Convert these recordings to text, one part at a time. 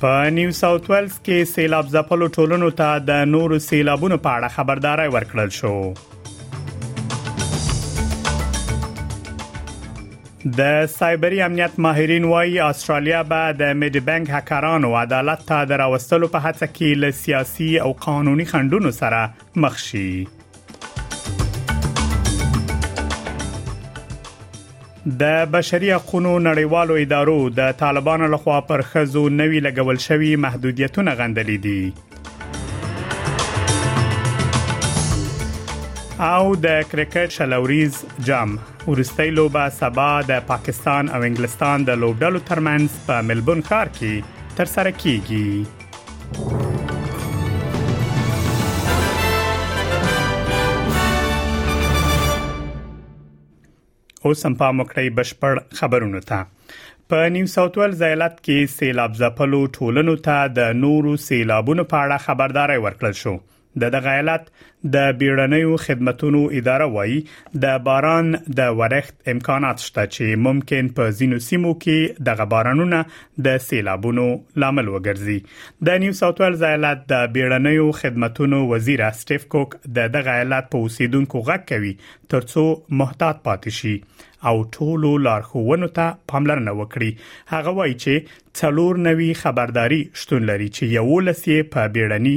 په نیو ساوث ویلز کې سیلاب ځپلو ټولنو ته د نورو سیلابونو په اړه خبرداري ورکړل شو د سایبری امنیت ماهرین وایي استرالیا به د میډي بانک هکرانو عدالت ته دراوستلو په هڅه کې له سیاسي او قانوني خندونو سره مخشي د بشري حقوقو نړیوالو ادارو د طالبانو لخوا پر خزو نوي لګول شوی محدودیتونه غندلې دي او د کرکټ شلوریز جام ورستۍ لوبه سبا د پاکستان او انګلستان د لوبډلو ترمنځ په ملبون ښار کې تر سره کیږي اوس هم پام وکړئ بشپړ خبرونه ته په نیو ساوث ویلز ایالت کې سیلاب ځپلو ټولنو ته د نورو سیلابونو په اړه خبرداري ورکړل شو د دغه ایالت د بیړنیو خدماتو اداره وایي د باران د ورښت امکانات شته چې ممکن په ځینو سیمو کې دغه بارانونه د سیلابونو لامل وګرځي د نیو ساوث ویلز ایالت د بیړنیو خدماتو وزیر اسټیف کوک د دغه ایالت په اوسیدونکو غږ کوي ترڅو محتاط پاتې شي او ټولو لارښوونو ته پاملرنه وکړي هغه وایي چې څلور نوي خبرداري شتون لري چې یو لسی په بیړني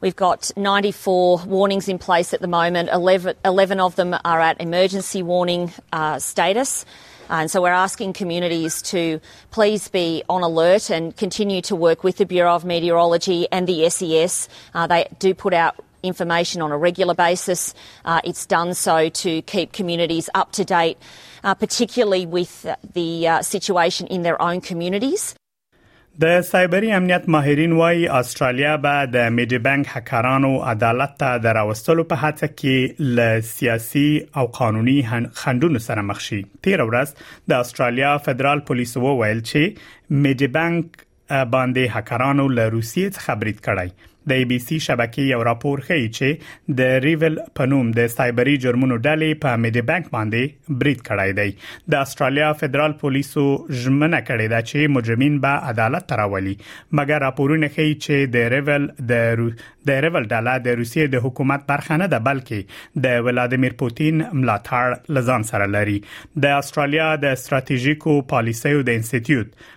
We've got 94 warnings in place at the moment. 11, 11 of them are at emergency warning uh, status. And so we're asking communities to please be on alert and continue to work with the Bureau of Meteorology and the SES. Uh, they do put out information on a regular basis. Uh, it's done so to keep communities up to date, uh, particularly with the uh, situation in their own communities. د سایبری امنیت ماهرین وایي استرالیا به د میډي بانک هکرانو عدالت ته د راوستلو په هڅه کې له سیاسي او قانوني خندونو سره مخ شي تیر ورځ د استرالیا فدرال پولیس وویل چې میډي بانک باندې هکرانو له روسیې څخه برید کړی د ای بي سي شبکې یو راپور ښیي چې د ریول په نوم د سایبری جرمونو ډلې په میډي بانک باندې برید کړی دی د استرالیا فدرال پولیسو ژمنه کړې ده چې مجرمین به عدالت ته راولي مګر راپورونه ښیي چې د ریول د رو... د ریول ډله د روسیې د حکومت برخه نه ده بلکې د ولادمیر پوتین ملاتړ لزان سره لري د استرالیا د ستراتیژیکو پالیسیو د انسټیټیوټ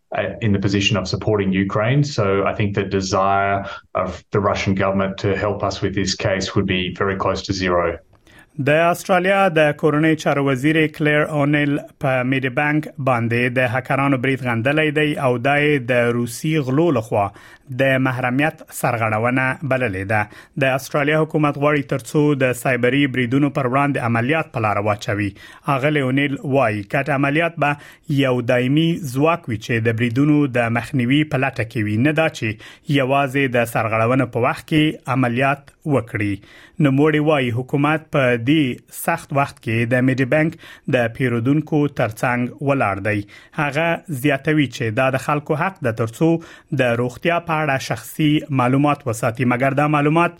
in the position of supporting Ukraine. So I think the desire of the Russian government to help us with this case would be very close to zero. د استرالیا د کورنۍ چارو وزیر کلیر اونیل په میډي بانک باندې د هکرانو بریټ غندلې دی او دای د روسي غلو لخوا د محرمیت سرغړونه بللې ده د استرالیا حکومت غواړي ترڅو د سایبری بریدونو پر وړاندې عملیات په لار واچوي اغلی اونیل وایي کټ عملیات به یو دایمي ځواک وي چې د بریدونو د مخنیوي په لټه کې وي نه دا چې یوازې د سرغړونو په وخت کې عملیات وکړي نو موړي وايي حکومت په دې سخت وخت کې د میډي بانک د پیرودونکو ترڅنګ ولاړ دی هغه زیاتوي چې دا د خلکو حق د ترڅو د روغتیا په اړه شخصي معلومات وساتي مګر دا معلومات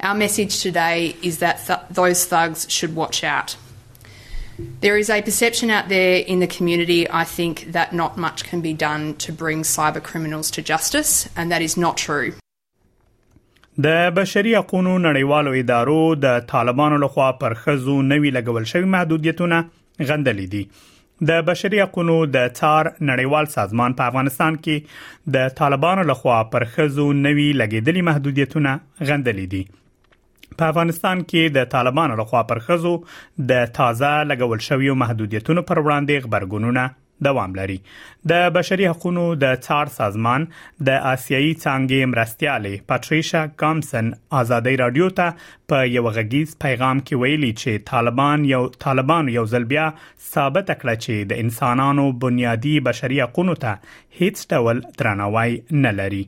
Our message today is that th- those thugs should watch out. There is a perception out there in the community, I think, that not much can be done to bring cyber criminals to justice, and that is not true. د بشري حقوقو نړیوالو ادارو د طالبانو لخوا پر خزو نوي لګول شوی محدودیتونه غندلې دي د بشري حقوقو د څار نړیوال سازمان په افغانستان کې د طالبانو لخوا پر خزو نوي لګیدلي محدودیتونه غندلې دي په افغانستان کې د طالبانو لخوا پر خزو د تازه لګول شویو محدودیتونو پر وړاندې خبرګونونه دوام لري د بشري حقوقو د څار سازمان د آسیایي څنګه مرستيالې پاتریشا کامسن ازادي رادیو ته په یو غږیز پیغام کې ویلي چې طالبان یو طالبان یو ځل بیا ثابت کړه چې د انسانانو بنیادی بشري حقوقو ته هیڅ ډول درناوی نه لري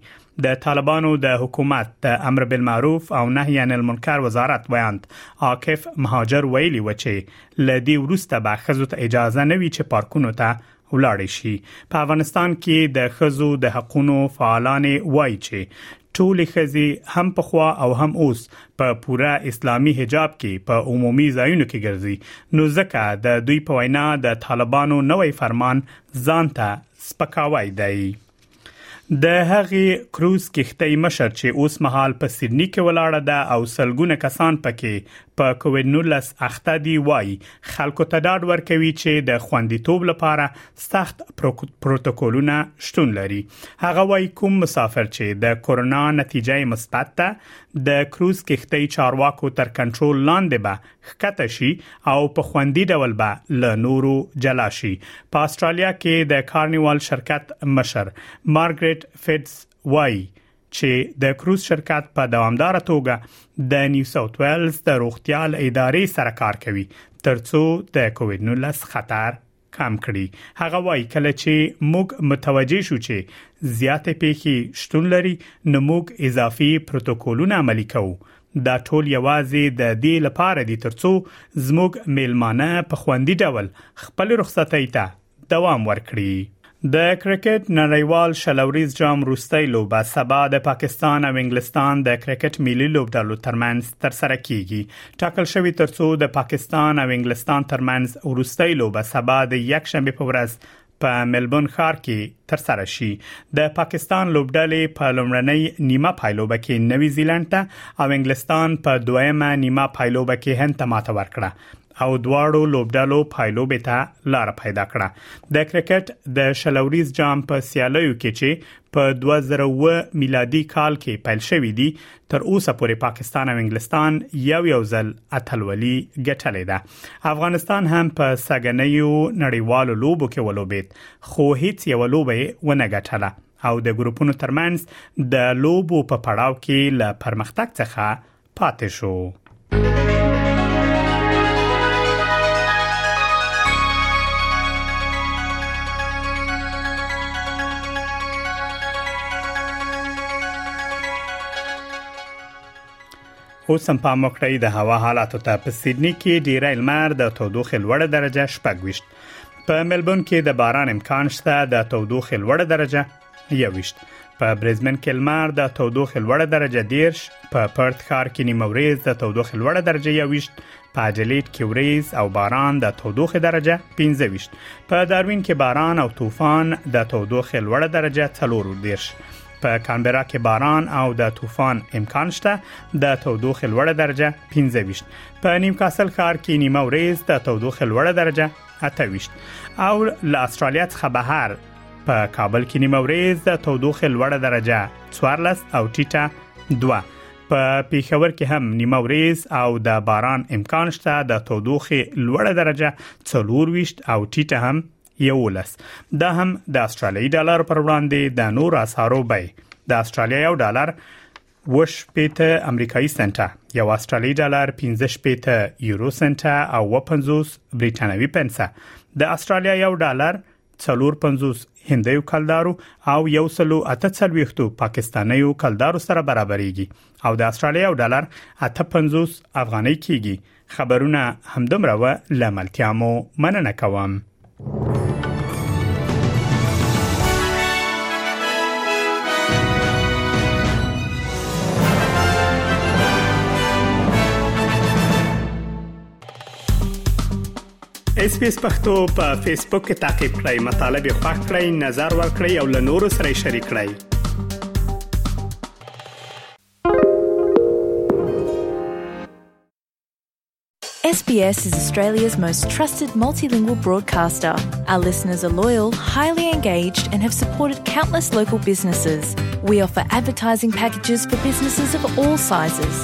د طالبانو د حکومت د امر بالمعروف او نهي عن المنکر وزارت ویاند عاکف مهاجر ویلي و چې لدی وروسته به خزو ته اجازه نه وي چې پارکونو ته ولاړ شي په افغانستان کې د خزو د حقوقو فعالان وایي چې ټولې خزي هم په خوا او هم اوس په پوره اسلامي حجاب کې په عمومي ځایونو کې ګرځي نو ځکه د دوی په وینا د طالبانو نوې فرمان ځانته سپکاوی دی د هغې کروز کښتۍ مشر چې اوس مهال په سیدنی کې ولاړه ده او سلګونه کسان پکې په کووډ 19 اخته دي وایي خلکو ته ډاډ ورکوي چې د خوندیتوب لپاره سخت پروتوکولونه شتون لري هغه وایي کوم مسافر چې د کورونا نتیجه مثبت ده د کروز کښتۍ چارواکو تر کنټرول لاندې به ښکته شي او په خوندي ډول به له نورو جلا شي په استرالیا کې د کارنیوال شرکت مشر مارګریټ فیډز وایي چې د کروز شرکت په دوامدار توګه د نیو ساوث ویلز د روغتیا ادارې سره کار کوي ترڅو د کووډ 19 خطر کم کړي هغه وایي کله چې موږ متوجه شو چې زیاتې پیښې شتون لري نو موږ اضافي پروتوکولونه عملي کوو دا ټول یوازې د دې لپاره دي ترڅو زموږ میلمانه په خوندي ډول خپل رخصتۍ ته دوام ورکړي د کرکټ نړیوال شلوریز جام وروستۍ لوبه سبا د پاکستان او انګلستان د کرکټ ملي لوبډلو ترمنځ تر سره کیږي ټاکل شوی ترڅو د پاکستان او انګلستان ترمنځ وروستۍ لوبه سبا د یک شنبه په ورځ په ملبون ښار کې تر سره شي د پاکستان لوبډلې په لومړنۍ نیمه پایلوبه کې نوي زیلند ته او انګلستان په دویمه نیمه پایلوبه کې هند ته ماته ورکړه او دواړو لوبډلو پایلوبې ته لار پیدا کړه د کرکټ د شلوریز جام په سیالیو کې چې په 2009 میلادي کال کې پیل شوې دي تر اوسه پورې پاکستان او انګلستان یو یو ځل اتلولي ګټلې ده افغانستان هم په سګنیو نړیوالو لوبو کې ولوبید خو هیڅ یو لوبه ونه ګټله او د ګروپونو ترمنځ د لوبو په پړاو کې له پرمختګ څخه پاتې شو. اوس هم پام وکړئ د هوا حالاتو ته په سیدنی کې ډیری لمر د تودوخې لوړه درجه شپږ ویشت په ملبون کې د باران امکان شته د تودوخې لوړه درجه یوشت په برزمن کې لمر د تودوخې لوړه درجه دیرش په پرت ښار کې نیمه ورځ د تودوخې لوړه درجه یوشت په اډلیډ کې وریز او باران د تودوخې درجه 15 په داروین کې باران او طوفان د تودوخې لوړه درجه 4 دیرش په کانبرا کې باران او د طوفان امکان شته د تودوخې لوړه درجه 15 په نیوکاسل ښار کې نیمه ورځ د تودوخې لوړه درجه 28 او له استرالیا څخه بهر په کابل کې نیمه ورځ د تودوخې لوړه درجه 14 او ټیټه 2 په پیښور کې هم نیمه ورځ او د باران امکان شته د تودوخې لوړه درجه 24 او ټیټه هم 11 دا هم د استرالیي ډالر پر وړاندې د نور اسعارو بیه د استرالیا یو ډالر وش پېته امریکایي سنټه یو استرالیي ډالر 15 پېته یورو سنټه او 50 بریټانوي پنسه د استرالیا یو ډالر 0.5 څلور پنځوس هندیو کلدارو او یو سلو اته څلويختو پاکستانیو کلدارو سره برابرېږي او د استرالیا او ډالر اته پنځوس افغانۍ کېږي خبرونه همدمره و لاملتیا مو مننه کوم اس پښتو په فیسبوک کې تا پلی مطلب یو کړئ نظر ور کړئ او له نورو سره شریک کړئ SBS is Australia's most trusted multilingual broadcaster. Our listeners are loyal, highly engaged, and have supported countless local businesses. We offer advertising packages for businesses of all sizes.